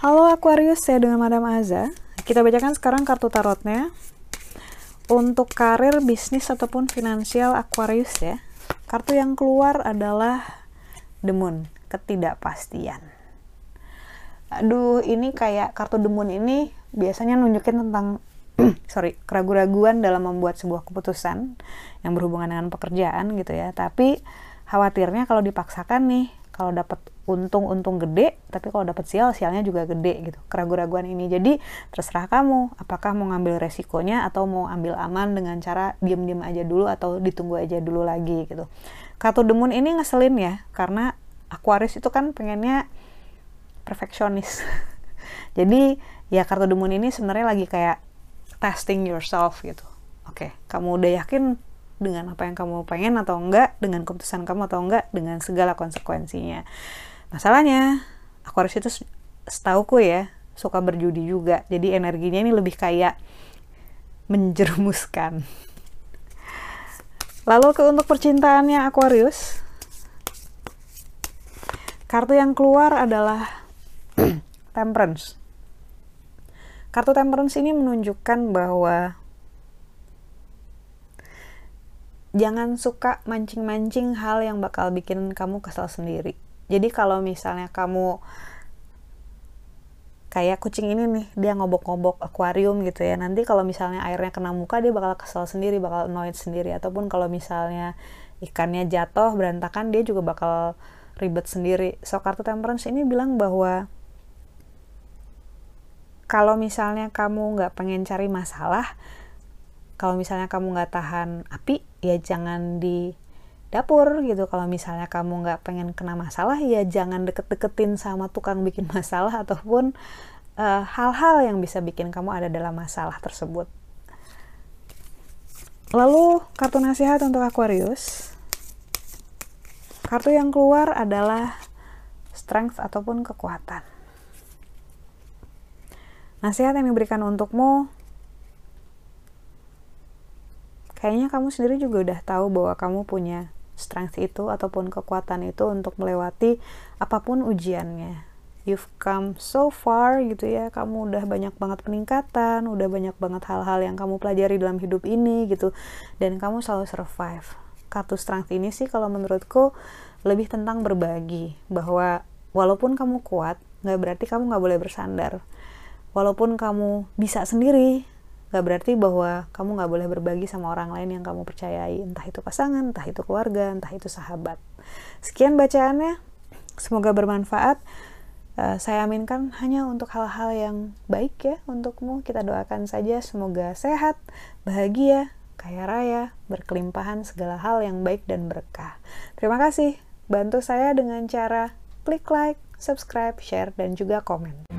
Halo Aquarius, saya dengan Madam Aza. Kita bacakan sekarang kartu tarotnya. Untuk karir, bisnis, ataupun finansial Aquarius ya. Kartu yang keluar adalah The Moon, ketidakpastian. Aduh, ini kayak kartu Moon ini biasanya nunjukin tentang sorry, keraguan-raguan dalam membuat sebuah keputusan yang berhubungan dengan pekerjaan gitu ya. Tapi khawatirnya kalau dipaksakan nih, kalau dapat untung-untung gede tapi kalau dapat sial sialnya juga gede gitu. Keraguan-raguan ini. Jadi terserah kamu apakah mau ngambil resikonya atau mau ambil aman dengan cara diem-diem aja dulu atau ditunggu aja dulu lagi gitu. Kartu demun ini ngeselin ya karena Aquarius itu kan pengennya perfeksionis. Jadi ya kartu demun ini sebenarnya lagi kayak testing yourself gitu oke kamu udah yakin dengan apa yang kamu pengen atau enggak, dengan keputusan kamu atau enggak, dengan segala konsekuensinya. Masalahnya, Aquarius itu setauku ya, suka berjudi juga. Jadi energinya ini lebih kayak menjerumuskan. Lalu ke untuk percintaannya Aquarius, kartu yang keluar adalah Temperance. Kartu Temperance ini menunjukkan bahwa jangan suka mancing-mancing hal yang bakal bikin kamu kesal sendiri. Jadi kalau misalnya kamu kayak kucing ini nih dia ngobok-ngobok akuarium gitu ya nanti kalau misalnya airnya kena muka dia bakal kesal sendiri bakal annoyed sendiri. Ataupun kalau misalnya ikannya jatuh berantakan dia juga bakal ribet sendiri. So kartu temperance ini bilang bahwa kalau misalnya kamu nggak pengen cari masalah kalau misalnya kamu nggak tahan api ya jangan di dapur gitu. Kalau misalnya kamu nggak pengen kena masalah ya jangan deket-deketin sama tukang bikin masalah ataupun eh, hal-hal uh, yang bisa bikin kamu ada dalam masalah tersebut. Lalu kartu nasihat untuk Aquarius. Kartu yang keluar adalah strength ataupun kekuatan nasihat yang diberikan untukmu kayaknya kamu sendiri juga udah tahu bahwa kamu punya strength itu ataupun kekuatan itu untuk melewati apa pun ujiannya. You've come so far gitu ya, kamu udah banyak banget peningkatan, udah banyak banget hal-hal yang kamu pelajari dalam hidup ini gitu, dan kamu selalu survive. Kartu strength ini sih kalau menurutku lebih tentang berbagi, bahwa walaupun kamu kuat, nggak berarti kamu nggak boleh bersandar. Walaupun kamu bisa sendiri, Gak berarti bahwa kamu gak boleh berbagi sama orang lain yang kamu percayai, entah itu pasangan, entah itu keluarga, entah itu sahabat. Sekian bacaannya, semoga bermanfaat. Uh, saya aminkan hanya untuk hal-hal yang baik ya untukmu. Kita doakan saja semoga sehat, bahagia, kaya raya, berkelimpahan segala hal yang baik dan berkah. Terima kasih. Bantu saya dengan cara klik like, subscribe, share, dan juga komen.